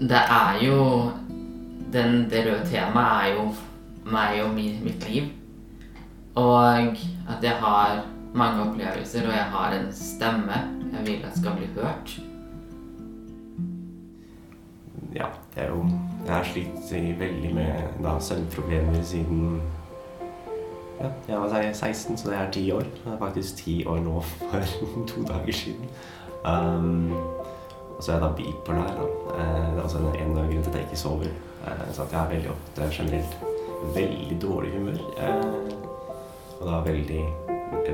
Det er jo den, Det røde temaet er jo meg og mi, mitt liv. Og at jeg har mange opplevelser, og jeg har en stemme jeg vil at skal bli hørt. Ja, det er jo Jeg har slitt veldig med da, søvnproblemer siden ja, jeg var 16, så det er ti år. Det er faktisk ti år nå for to dager siden. Um, og så er jeg da bipolar. Da. Eh, det er også en av grunnene til at jeg ikke sover. Eh, så at jeg er veldig ofte generelt veldig dårlig humør. Eh, og da veldig,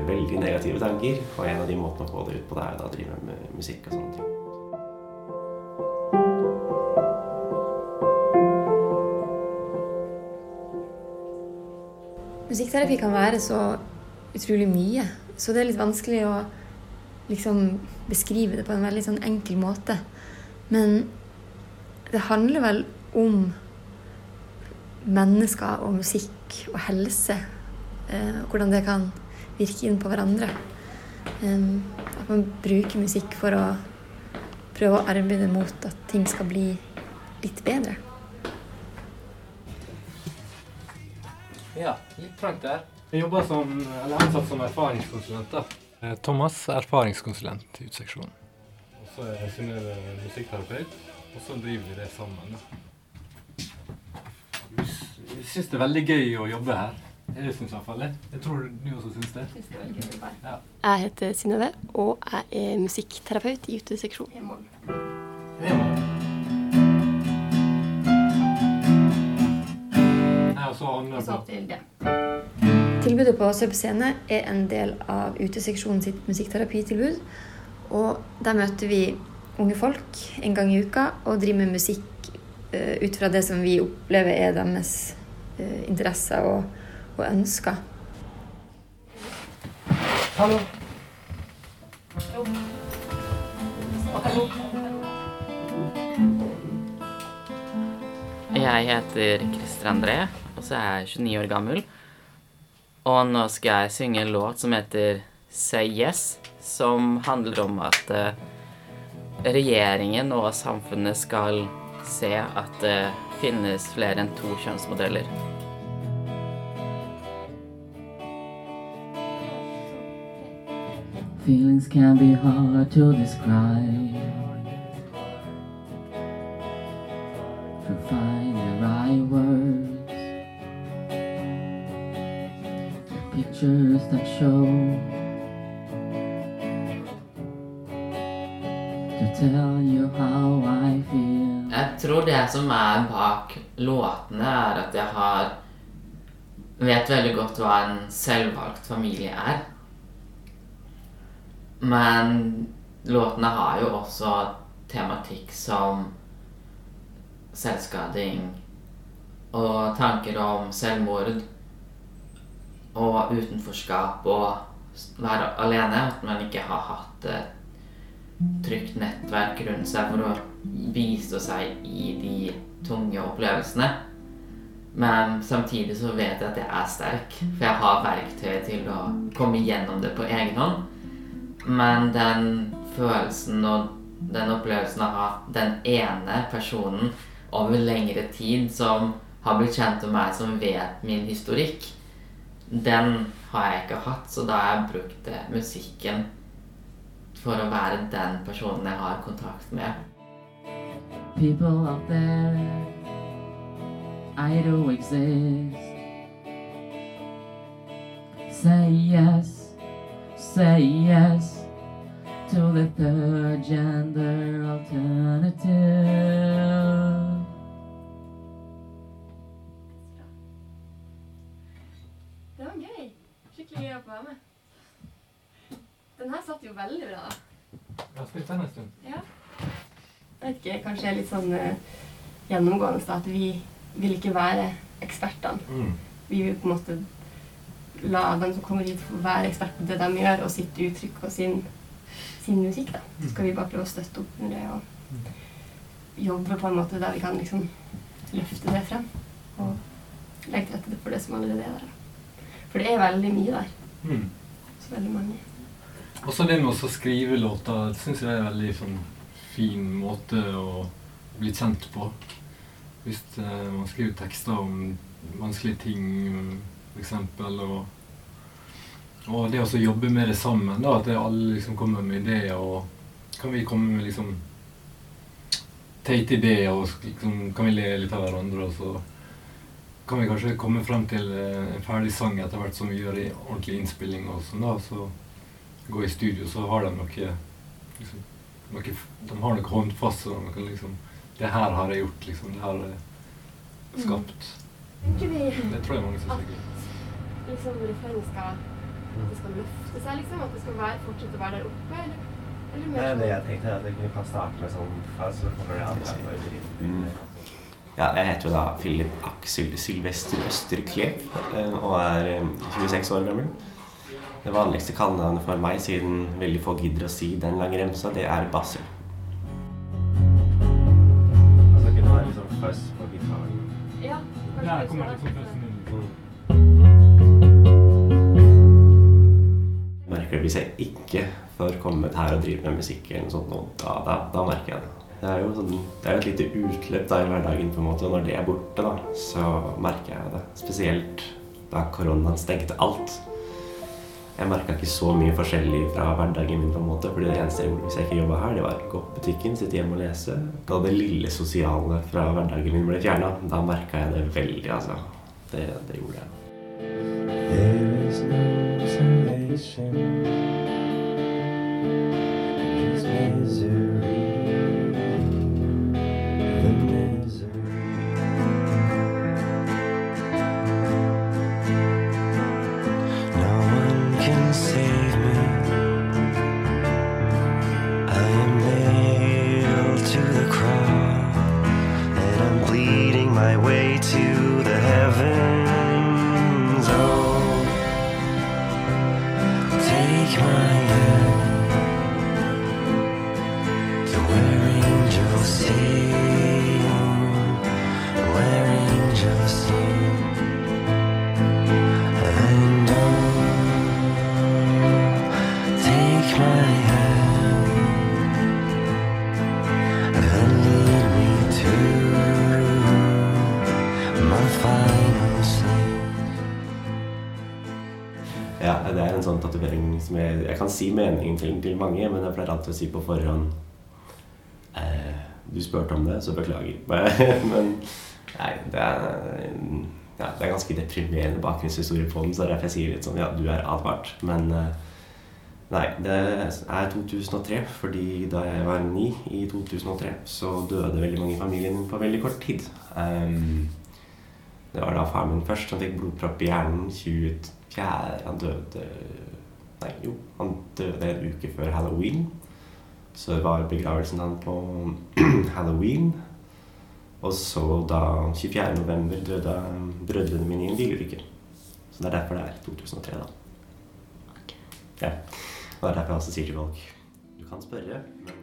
veldig negative tanker. Og en av de måtene å få det ut på, det er å drive med musikk og sånne ting. Musikkterapi kan være så utrolig mye, så det er litt vanskelig å liksom beskrive det på en veldig sånn enkel måte. Men det handler vel om mennesker og musikk og helse. Eh, hvordan det kan virke inn på hverandre. Eh, at man bruker musikk for å prøve å arbeide mot at ting skal bli litt bedre. Ja, litt trangt der. Jeg jobber som, eller ansatt som erfaringskonsulent. da. Eh, Thomas, erfaringskonsulent i utseksjonen. Og så er Synnøve musikkterapeut, og så driver vi det sammen. Jeg Vi syns det er veldig gøy å jobbe her. Jeg syns iallfall det. Jeg tror du også syns det. Ja. Jeg heter Synnøve, og jeg er musikkterapeut i uteseksjonen. Det må det. Nei, på Tilbudet på Sub Scene er en del av uteseksjonen sitt musikkterapitilbud. Og der møter vi unge folk en gang i uka og driver med musikk eh, ut fra det som vi opplever er deres eh, interesser og, og ønsker. Hallo. Jeg heter Christer André, og så er jeg 29 år gammel. Og nå skal jeg synge en låt som heter Say Yes, som handler om at eh, regjeringen og samfunnet skal se at det finnes flere enn to kjønnsmodeller. Feelings can be hard to describe. Pictures tell you how I feel. Jeg tror det som er bak låtene, er at jeg har Vet veldig godt hva en selvvalgt familie er. Men låtene har jo også tematikk som selvskading og tanker om selvmord og utenforskap og være alene. At man ikke har hatt et trygt nettverk rundt seg for å bistå seg i de tunge opplevelsene. Men samtidig så vet jeg at jeg er sterk, for jeg har verktøy til å komme gjennom det på egen hånd. Men den følelsen og den opplevelsen av å ha den ene personen over lengre tid som har blitt kjent med meg, som vet min historikk, den har jeg ikke hatt. Så da har jeg brukt eh, musikken for å være den personen jeg har kontakt med. People out there, I don't exist. Say yes, say yes to the third gender alternative. Være med. Den her satt jo veldig bra. Jeg har spilt den en stund. Ja. Jeg vet ikke, kanskje er litt sånn uh, gjennomgående da, at vi vil ikke være ekspertene. Mm. Vi vil på en måte la dem som kommer hit, være ekspert på det de gjør, og sitt uttrykk og sin, sin musikk. da. Så skal vi bare prøve å støtte opp under det og jobbe på en måte der vi kan liksom løfte det frem. Og legge til rette for det som allerede er der. For det er veldig mye der. Mm. Så veldig mange. Og så det med å skrive låter, det syns jeg er en veldig sånn fin måte å bli kjent på. Hvis uh, man skriver tekster om vanskelige ting, f.eks. Og, og det å jobbe med det sammen. da, At alle liksom kommer med ideer. og Kan vi komme med liksom teite ideer, og liksom, kan vi le litt av hverandre. og så kan vi kanskje komme frem til eh, en ferdig sang etter hvert som vi gjør i ordentlig innspilling. og sånn da, så Gå i studio, så har de noe, liksom, noe De har noe håndfast. Så de kan liksom Det her har jeg gjort, liksom. Det har jeg skapt. Mm. Det tror jeg mange syns er gøy. Liksom refrenget skal det skal løfte seg, liksom? At det skal være, fortsette å være der oppe? Eller, eller mer Det er sånn det jeg tenkte, at vi kan starte med sånn fast, så kommer det andre. Ja, jeg heter jo da Philip Aksel Sylvester Østerklev eh, og er eh, 26 år gammel. Det vanligste kallenavnet for meg, siden veldig få gidder å si den lange remsa, det er Bassel. Altså, kunne være liksom fuzz på gitaren? Ja, kanskje Der kommer liksom inn. merker hvis jeg ikke får kommet her og drive med musikk, eller noe sånt, da, da, da merker jeg det. Det er jo sånn, det er et lite utløp da i hverdagen, på en måte, og når det er borte, da, så merker jeg det. Spesielt da koronaen stengte alt. Jeg merka ikke så mye forskjellig fra hverdagen min, på en måte, fordi det eneste jeg gjorde hvis jeg ikke jobba her, det var å gå på butikken, sitte hjemme og lese. Da det lille sosiale fra hverdagen min ble fjerna, da merka jeg det veldig, altså. Det, det gjorde jeg. There is no salvation, just misery. time. En sånn tatovering som jeg, jeg kan si meningen til, til mange, men jeg pleier alltid å si på forhånd eh, Du spurte om det, så beklager. men nei, det er, ja, det er ganske deprimerende bakgrunnshistorie på den, så derfor jeg sier litt sånn Ja, du er advart. Men eh, nei, det er 2003, fordi da jeg var ni i 2003, så døde veldig mange i familien på veldig kort tid. Um, det var da faren min først som fikk blodpropp i hjernen 24 Han døde Nei, jo, han døde en uke før halloween. Så det var begravelsen han på halloween. Og så da 24. november døde brødrene mine i en bilulykke. Så det er derfor det er 2003, da. Ja. Og det er derfor jeg også sier til folk Du kan spørre, men